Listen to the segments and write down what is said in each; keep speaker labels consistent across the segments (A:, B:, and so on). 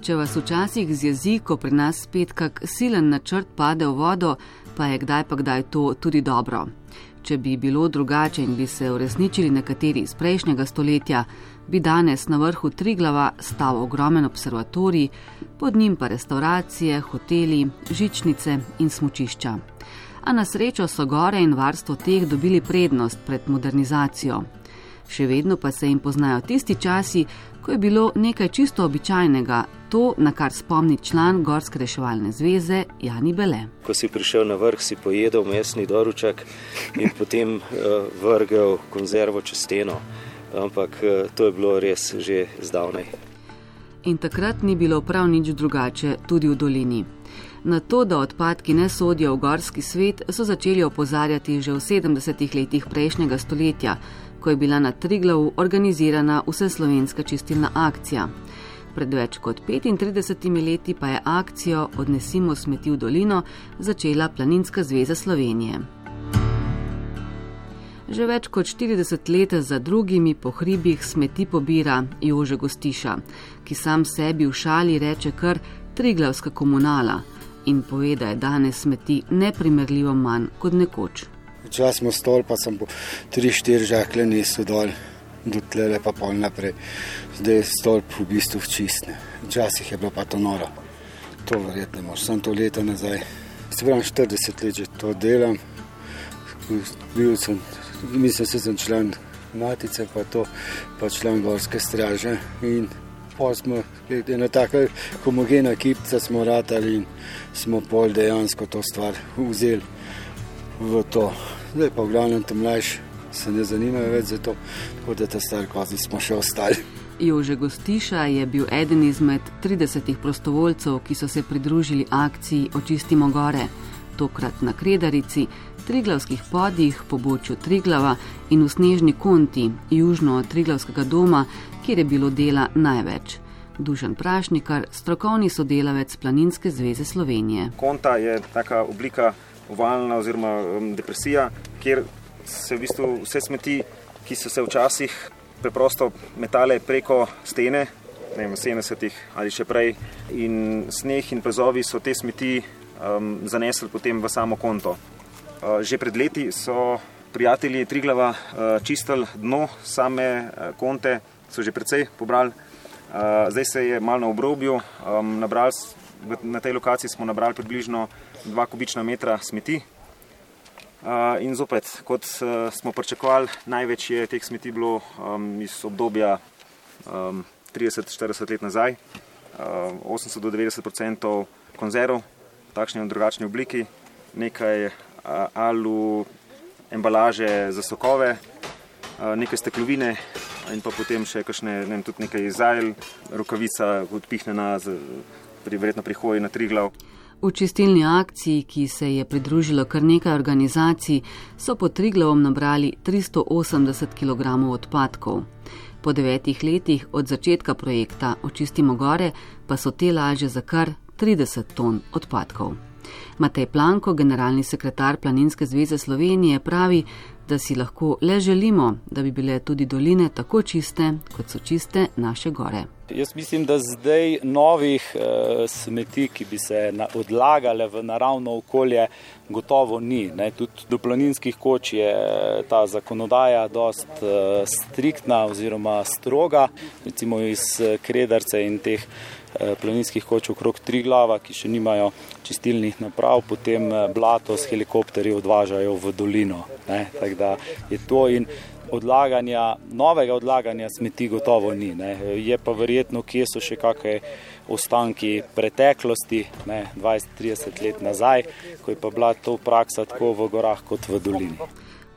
A: Če vas včasih zjezi, ko pri nas spet kak silen načrt pade v vodo, pa je kdaj pa kdaj to tudi dobro. Če bi bilo drugače in bi se uresničili nekateri iz prejšnjega stoletja, bi danes na vrhu Triglava stal ogromen observatorij, pod njim pa restauracije, hoteli, žičnice in smočišča. A na srečo so gore in varstvo teh dobili prednost pred modernizacijo. Še vedno pa se jim poznajo tisti časi, ko je bilo nekaj čisto običajnega, to, na kar spomni član Gorske reševalne zveze Jani Bele.
B: Ko si prišel na vrh, si pojedel mesni doruček in potem uh, vrgel konzervo čez steno. Ampak uh, to je bilo res že zdavnaj.
A: In takrat ni bilo prav nič drugače, tudi v dolini. Na to, da odpadki ne sodijo v gorski svet, so začeli opozarjati že v 70-ih letih prejšnjega stoletja, ko je bila na Triglavu organizirana vseslovenska čistilna akcija. Pred več kot 35 leti pa je akcijo Odnesimo smeti v dolino začela Planinska zveza Slovenije. Že več kot 40 let za drugimi po hribih smeti pobira Jože Gostiša, ki sam sebi v šali reče kar Triglavska komunala in pove, da je danes smeti neprimerljivo manj kot nekoč.
C: Včasih smo stol, pa sem po 3-4 žakle niso dol, do tle pa pol naprej. Zdaj je stolp v bistvu čistne. Včasih je bilo pa to noro. To verjetno moš, sem to leta nazaj. Se pravim, 40 let že to delam. Bil sem, mislim, da sem član matice, pa to, pa član gorske straže. In pa smo ena taka homogena kipca smo ratali in smo pol dejansko to stvar vzeli v to. Zdaj pa v glavnem tam mlajši se ne zanimajo več za to, tako da ta star kozi smo še ostali.
A: Jože Gostiša je bil eden izmed 30 prostovoljcev, ki so se pridružili akciji Očistimo gore, tokrat na Kredarici, Triglavskih podjih, pobočju Triglava in v Snežni konti, južno od Triglavskega doma, kjer je bilo dela največ. Dušan Prašnikar, strokovni sodelavec Planinske zveze Slovenije.
D: Konta je taka oblika ovalna oziroma depresija, kjer se v bistvu vse smeti, ki so se včasih preprosto metale preko stene, ne vem, 70-ih ali še prej, in sneh in prezovi so te smeti um, zanesli potem v samo konto. Uh, že pred leti so prijatelji Triglava uh, čistili dno same uh, konte, so že precej pobrali. Uh, zdaj se je malo na obrobju, um, nabrali, na tej lokaciji smo nabrali približno 2 kubična metra smeti. Uh, in zopet, kot uh, smo pričakovali, največ je teh smeti bilo um, iz obdobja um, 30-40 let nazaj. Uh, 80 do 90 odstotkov konzerv takšni in drugačni obliki, nekaj alu, embalaže za sokove, nekaj steklovine in pa potem še kakšne, ne vem, tudi nekaj zajl, rokavica odpihnjena, pri, verjetno pri hoji na tri glav.
A: V čistilni akciji, ki se je pridružilo kar nekaj organizacij, so pod Triglavom nabrali 380 kg odpadkov. Po devetih letih od začetka projekta Očistimo gore pa so te laže za kar 30 ton odpadkov. Matej Planko, generalni sekretar Planinske zveze Slovenije, pravi, da si lahko le želimo, da bi bile tudi doline tako čiste, kot so čiste naše gore.
E: Jaz mislim, da zdaj novih e, smeti, ki bi se na, odlagale v naravno okolje, gotovo ni. Ne. Tudi do planinskih koč je ta zakonodaja dost e, striktna oziroma stroga, recimo iz eh, kredarce in teh e, planinskih koč okrog tri glava, ki še nimajo čistilnih naprav, potem blato s helikopterji odvažajo v dolino. Tako da je to in odlaganja, novega odlaganja smeti gotovo ni. Ne. Je pa verjetno, kje so še kakšne ostanki preteklosti, 20-30 let nazaj, ko je pa bila to praksa tako v gorah kot v dolini.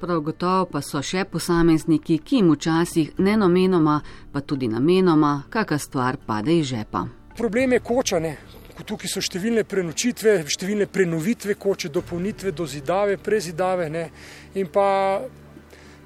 A: Prav gotovo pa so še posamezniki, ki jim včasih ne namenoma, pa tudi namenoma, kakšna stvar pade iz žepa.
F: Problem je kočane. Tukaj so številne prenočitve, številne prenovitve koče, dopolnitve, dozidave, prezidave. Ne. In pa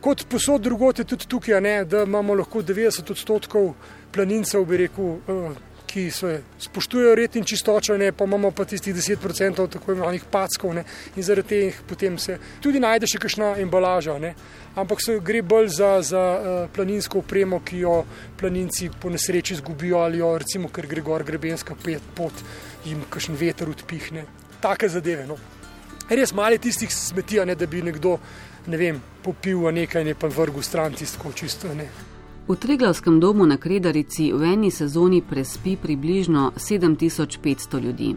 F: kot posod drugote tudi tukaj, ne, da imamo lahko 90 odstotkov planincev, bi rekel, eh, ki se spoštujejo red in čistočo, ne, pa imamo pa tistih 10% tako imenovanih packov ne, in zaradi teh potem se tudi najde še kakšna embalaža. Ne. Ampak se gre bolj za, za uh, planinsko opremo, ki jo planinci po nesreči izgubijo ali jo recimo, ker gre gor grebenska pot, jim kakšen veter odpihne. Take zadeve. No. Res mali tistih smetijo, ne, da bi nekdo ne vem, popil nekaj in je pa vrgel stran tisto čisto. Ne.
A: V Triglavskem domu na Kredarici v eni sezoni prespi približno 7500 ljudi.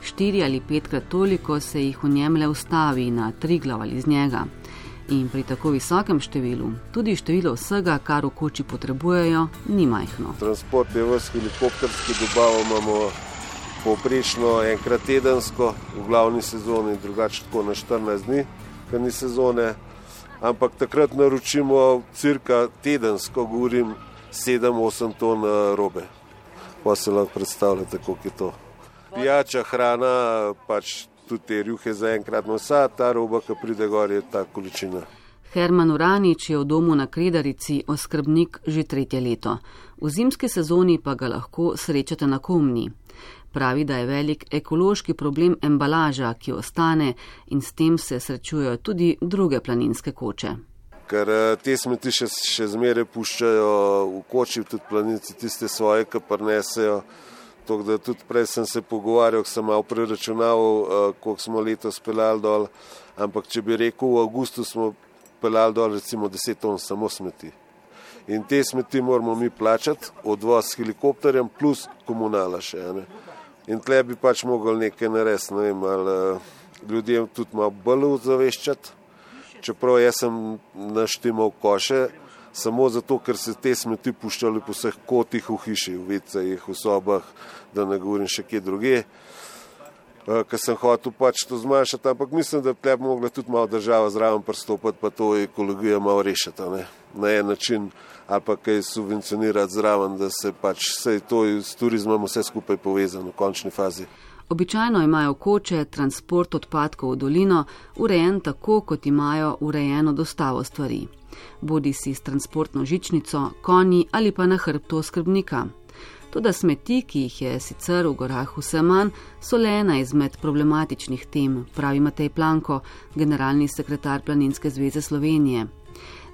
A: Štiri ali petkrat toliko se jih v njem le ustavi na Triglav ali z njega. In pri tako visokem številu, tudi število vsega, kar v koči potrebujejo, ni majhno.
G: Transport je v helikopterski dobavi, imamo povprečno enkrat tedensko, v glavni sezoni, drugače tako na 14 dni, ker ni sezone ampak takrat naročimo cirka tedensko, govorim 7-8 ton eh, robe. Pa se lahko predstavljate, koliko je to. Pijača, hrana, pač tudi te rjuhe za enkrat nosa, ta roba, ki pride gor, je ta količina.
A: Herman Uranič je v domu na Kredarici oskrbnik že tretje leto. V zimski sezoni pa ga lahko srečate na komni. Pravi, da je velik ekološki problem embalaža, ki ostane in s tem se srečujejo tudi druge planinske koče.
G: Ker eh, te smeti še, še zmeraj puščajo v koči, tudi planinci tiste svoje, ki prenesejo. Tok, da tudi prej sem se pogovarjal, sem malo preračunal, eh, koliko smo letos pelali dol. Ampak če bi rekel, v avgustu smo pelali dol recimo 10 ton samo smeti. In te smeti moramo mi plačati, odvoz s helikopterjem plus komunala še. Ne? In tle bi pač mogli nekaj narediti, ne vem, ali eh, ljudem tudi malo bolj ozaveščati. Čeprav jaz sem naštimal koše, samo zato, ker se te smeti puščali po vseh kotih v hiši, v vicah, v sobah, da ne govorim še kje druge. Uh, ker sem hotel pač to zmanjšati, ampak mislim, da bi mogla tudi malo država zraven pristopiti, pa to ekologijo malo rešiti? Na en način ali pa kaj subvencionirati zraven, da se pač vse to s turizmom vse skupaj povezano v končni fazi.
A: Običajno imajo koče transport odpadkov v dolino urejen tako, kot imajo urejeno dostavo stvari. Bodi si s transportno žičnico, konji ali pa na hrbto skrbnika. Toda smeti, ki jih je sicer v gorah vse manj, so le ena izmed problematičnih tem, pravi Matej Planko, generalni sekretar Planinske zveze Slovenije.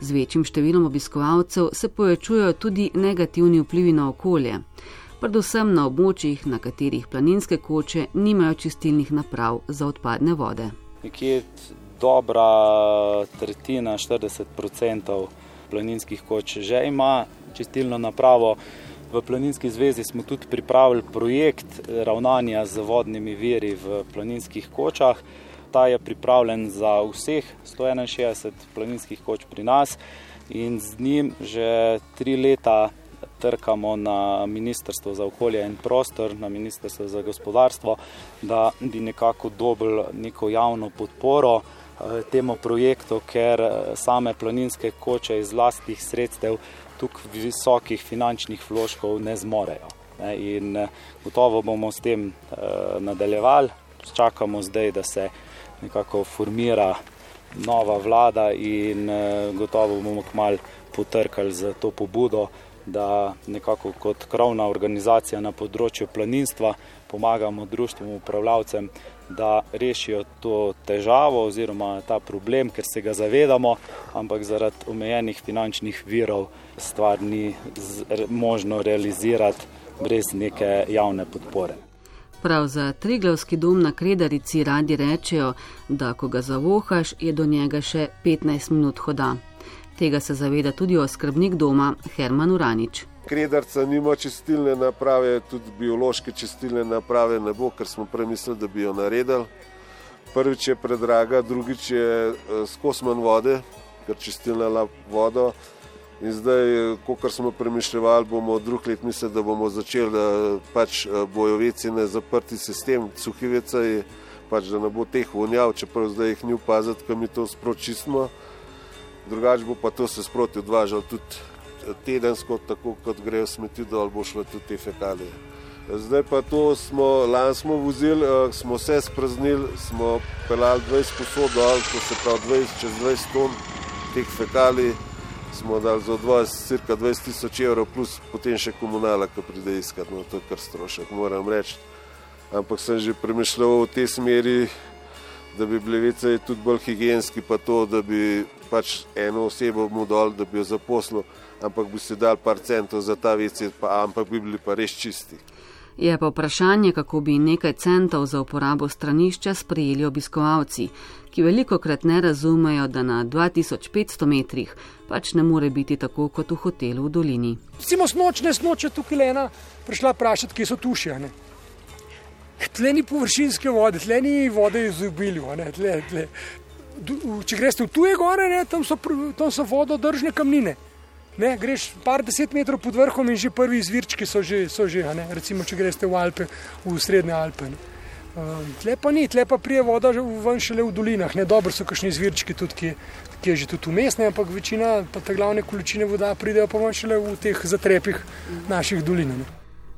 A: Z večjim številom obiskovalcev se povečujejo tudi negativni vplivi na okolje, predvsem na območjih, na katerih planinske koče nimajo čistilnih naprav za odpadne vode.
E: Nekje dobra tretjina, 40% planinskih koč že ima čistilno napravo. V Planinski zvezi smo tudi pripravili projekt ravnanja z vodnimi viri v planinskih kočah ta je pripravljen za vseh 161 planinskih koč pri nas in z njim že tri leta trkamo na Ministrstvo za okolje in prostor, na Ministrstvo za gospodarstvo, da bi nekako dobili neko javno podporo eh, temu projektu, ker eh, same planinske koče iz lastnih sredstev tukaj visokih finančnih vložkov ne zmorejo. In eh, gotovo bomo s tem nadaljevali, čakamo zdaj, da se nekako formira nova vlada in eh, gotovo bomo kmalo potrkali za to pobudo, da nekako kot krovna organizacija na področju planinstva pomagamo društvom upravljavcem, da rešijo to težavo oziroma ta problem, ker se ga zavedamo, ampak zaradi omejenih finančnih virov stvar ni možno realizirati brez neke javne podpore.
A: Prav za Triglavski dom na Kredarici radi rečejo, da ko ga zavohaš, je do njega še 15 minut hoda. Tega se zaveda tudi oskrbnik doma Herman Uranič.
G: Kredarca nima čistilne naprave, tudi biološke čistilne naprave ne bo, ker smo premislili, da bi jo naredili. Prvič je predraga, drugič je eh, skosman vode, ker čistilna voda In zdaj, kot smo premišljali, bomo drug let mislili, da bomo začeli, da pač eh, bojo vecine zaprti sistem, suhi vecaj, pač da ne bo teh vonjav, čeprav zdaj jih ni upaziti, kam mi to spročistimo. Drugač bo pa to se sproti odvažalo tudi eh, tedensko, tako kot grejo smeti dol, bo šlo tudi te fekalije. Zdaj pa to smo, lani smo vozili, eh, smo se spraznili, smo pelali 20 posod dol, to se pravi 20 čez 20 ton teh fekalij smo dali za odvoz cirka 20 tisoč evrov, plus potem še komunala, ki pride iskat, no to je kar strošek, moram reči. Ampak sem že premišljal v tej smeri, da bi bili vece tudi bolj higijenski, pa to, da bi pač eno osebo mu dol, da bi jo zaposlil, ampak bi si dal par centov za ta vece, ampak bi bili pa res čisti.
A: Je pa vprašanje, kako bi nekaj centov za uporabo stranišča sprijeli obiskovalci, ki veliko krat ne razumejo, da na 2500 metrih pač ne more biti tako kot v hotelu v dolini.
F: Recimo snočne snoče tukaj le ena prišla vprašati, kje so tuši. Tle ni površinske vode, tle ni vode iz obilja. Če greš v tuje gore, ne, tam, so, so vododržne kamnine. Ne, greš par deset metrov pod vrhom in že prvi izvirčki so že, so že recimo, če greš v Alpe, v srednje Alpe. Ne. Tle pa ni, tle pa prije voda ven šele v dolinah, ne dobro so kakšni izvirčki tudi, ki, ki je že tudi umestne, ampak večina, pa te glavne količine voda pridejo pa ven šele v teh zatrepih naših dolin. Ne.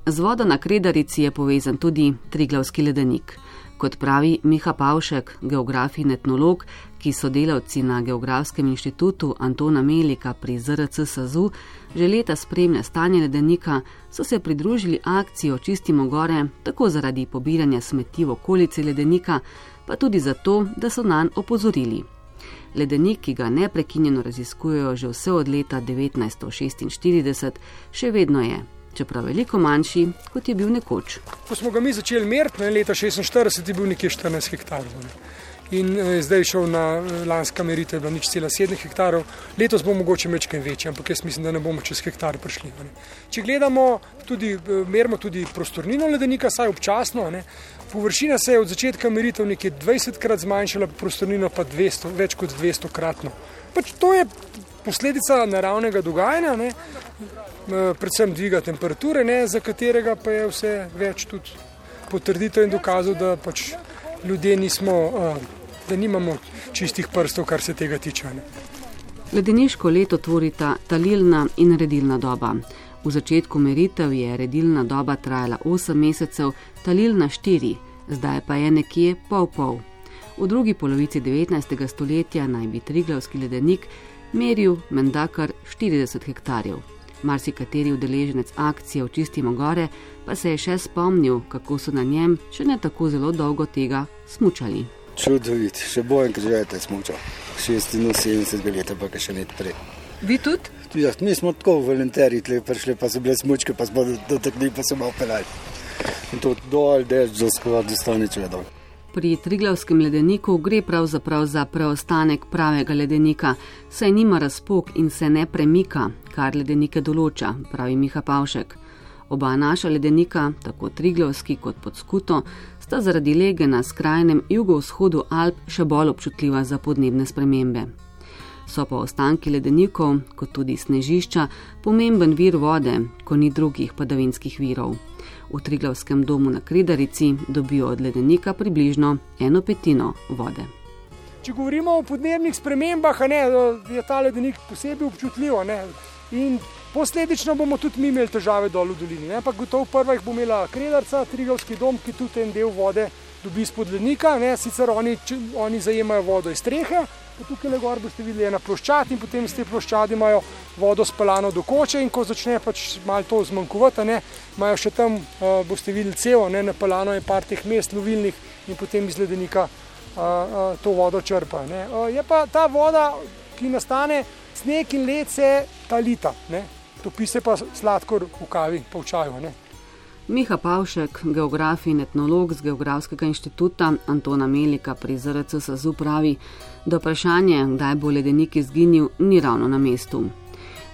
A: Z vodo na Kredarici je povezan tudi Triglavski ledenik. Kot pravi Miha Pavšek, geograf in etnolog, ki so delavci na Geografskem inštitutu Antona Melika pri ZRC SAZU, že leta spremlja stanje ledenika, so se pridružili akciji Očistimo gore, tako zaradi pobiranja smeti v okolici ledenika, pa tudi zato, da so nanj opozorili. Ledenik, ki ga neprekinjeno raziskujejo že vse od leta 1946, še vedno je čeprav veliko manjši, kot je bil nekoč.
F: Ko smo ga mi začeli meriti, leta 46 je bil nekje 14 hektarov. In e, zdaj šel na e, lanska meritev, bilo nič cela 7 hektarov, letos bo mogoče mečkaj večji, ampak jaz mislim, da ne bomo čez hektar prišli. Ne. Če gledamo, tudi, e, merimo tudi prostornino ledenika, saj občasno, ne. površina se je od začetka meritev nekje 20 krat zmanjšala, prostornino pa 200, več kot 200 kratno. Pač to je posledica naravnega dogajanja. Ne. Eh, predvsem dviga temperature, ne, za katerega pa je vse več tudi potrditev in dokazov, da pač ljudje nismo, da nimamo čistih prstov, kar se tega tiče.
A: Ledeniško leto tvorita talilna in redilna doba. V začetku meritev je redilna doba trajala 8 mesecev, talilna 4, zdaj pa je nekje pol pol. V drugi polovici 19. stoletja naj bi Triglavski ledenik meril menda kar 40 hektarjev marsikateri udeleženec akcije Očistimo gore pa se je še spomnil, kako so na njem še ne tako zelo dolgo tega smučali.
C: Čudovit, še bojem, ker že je smučal. 76 let, pa še ne prej.
A: Vi tudi?
C: Ja, mi smo tako volonterji, prišli pa so bile smučke, pa smo dotaknili, pa so malo pelali. In to dol, dež, do skoraj do staniče dol.
A: Pri Triglavskem ledeniku gre pravzaprav za preostanek pravega ledenika, saj nima razpok in se ne premika, kar ledenike določa, pravi Miha Pavšek. Oba naša ledenika, tako Triglavski kot Podskuto, sta zaradi lege na skrajnem jugovzhodu Alp še bolj občutljiva za podnebne spremembe. So pa ostanki ledenikov, kot tudi snežišča, pomemben vir vode, ko ni drugih padavinskih virov v Triglavskem domu na Kridarici dobijo od ledenika približno eno petino vode.
F: Če govorimo o podnebnih spremembah, ne, je ta ledenik posebej občutljiv. In posledično bomo tudi mi imeli težave dol v dolini. Ne, ampak gotovo prva jih bo imela Kridarca, Triglavski dom, ki tudi en del vode dobi iz podlednika. Ne, sicer oni, oni zajemajo vodo iz strehe, tukaj le gor boste videli ena ploščad in potem z te ploščadi imajo vodo spalano do koče in ko začne pač malo to zmanjkovati, ne, imajo še tam, uh, boste videli cevo, ne, napalano je par teh mest lovilnih in potem iz ledenika uh, uh, to vodo črpa. Ne. Uh, je pa ta voda, ki nastane, sneg in led se talita, ne. topi se pa sladkor v kavi, pa v čaju. Ne.
A: Miha Pavšek, geograf in etnolog z Geografskega inštituta Antona Melika pri ZRC SAZU pravi, da vprašanje, kdaj bo ledenik izginil, ni ravno na mestu.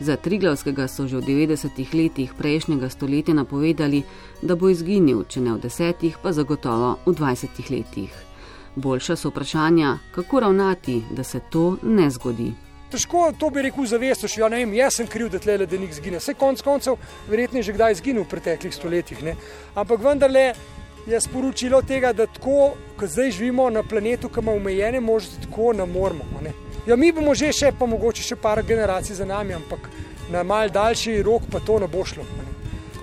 A: Za Triglavskega so že v 90-ih letih prejšnjega stoletja napovedali, da bo izginil, če ne v desetih, pa zagotovo v 20 letih. Boljša so vprašanja, kako ravnati, da se to ne zgodi.
F: Težko to bi rekel zavestno, ja, ne vem, jaz sem kriv, da tle ledenik zgine. Vse konc koncev, verjetno je že kdaj izginil v preteklih stoletjih. Ne? Ampak vendarle je sporočilo tega, da tako, kot zdaj živimo na planetu, ki ima omejene možnosti, tako ne moremo. Ne? Ja, mi bomo že še, pa mogoče še par generacij za nami, ampak na mal daljši rok pa to ne bo šlo. Ne?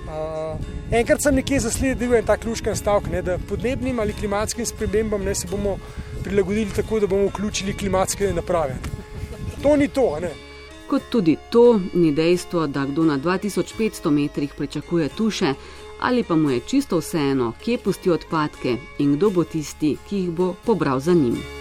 F: Uh, enkrat sem nekje zasledil en tak ključen stavek, ne, da podnebnim ali klimatskim spremembam ne, se bomo prilagodili tako, da bomo vključili klimatske naprave to ni to. Ne?
A: Kot tudi to ni dejstvo, da kdo na 2500 metrih pričakuje tuše, ali pa mu je čisto vseeno, kje pusti odpadke in kdo bo tisti, ki jih bo pobral za njim.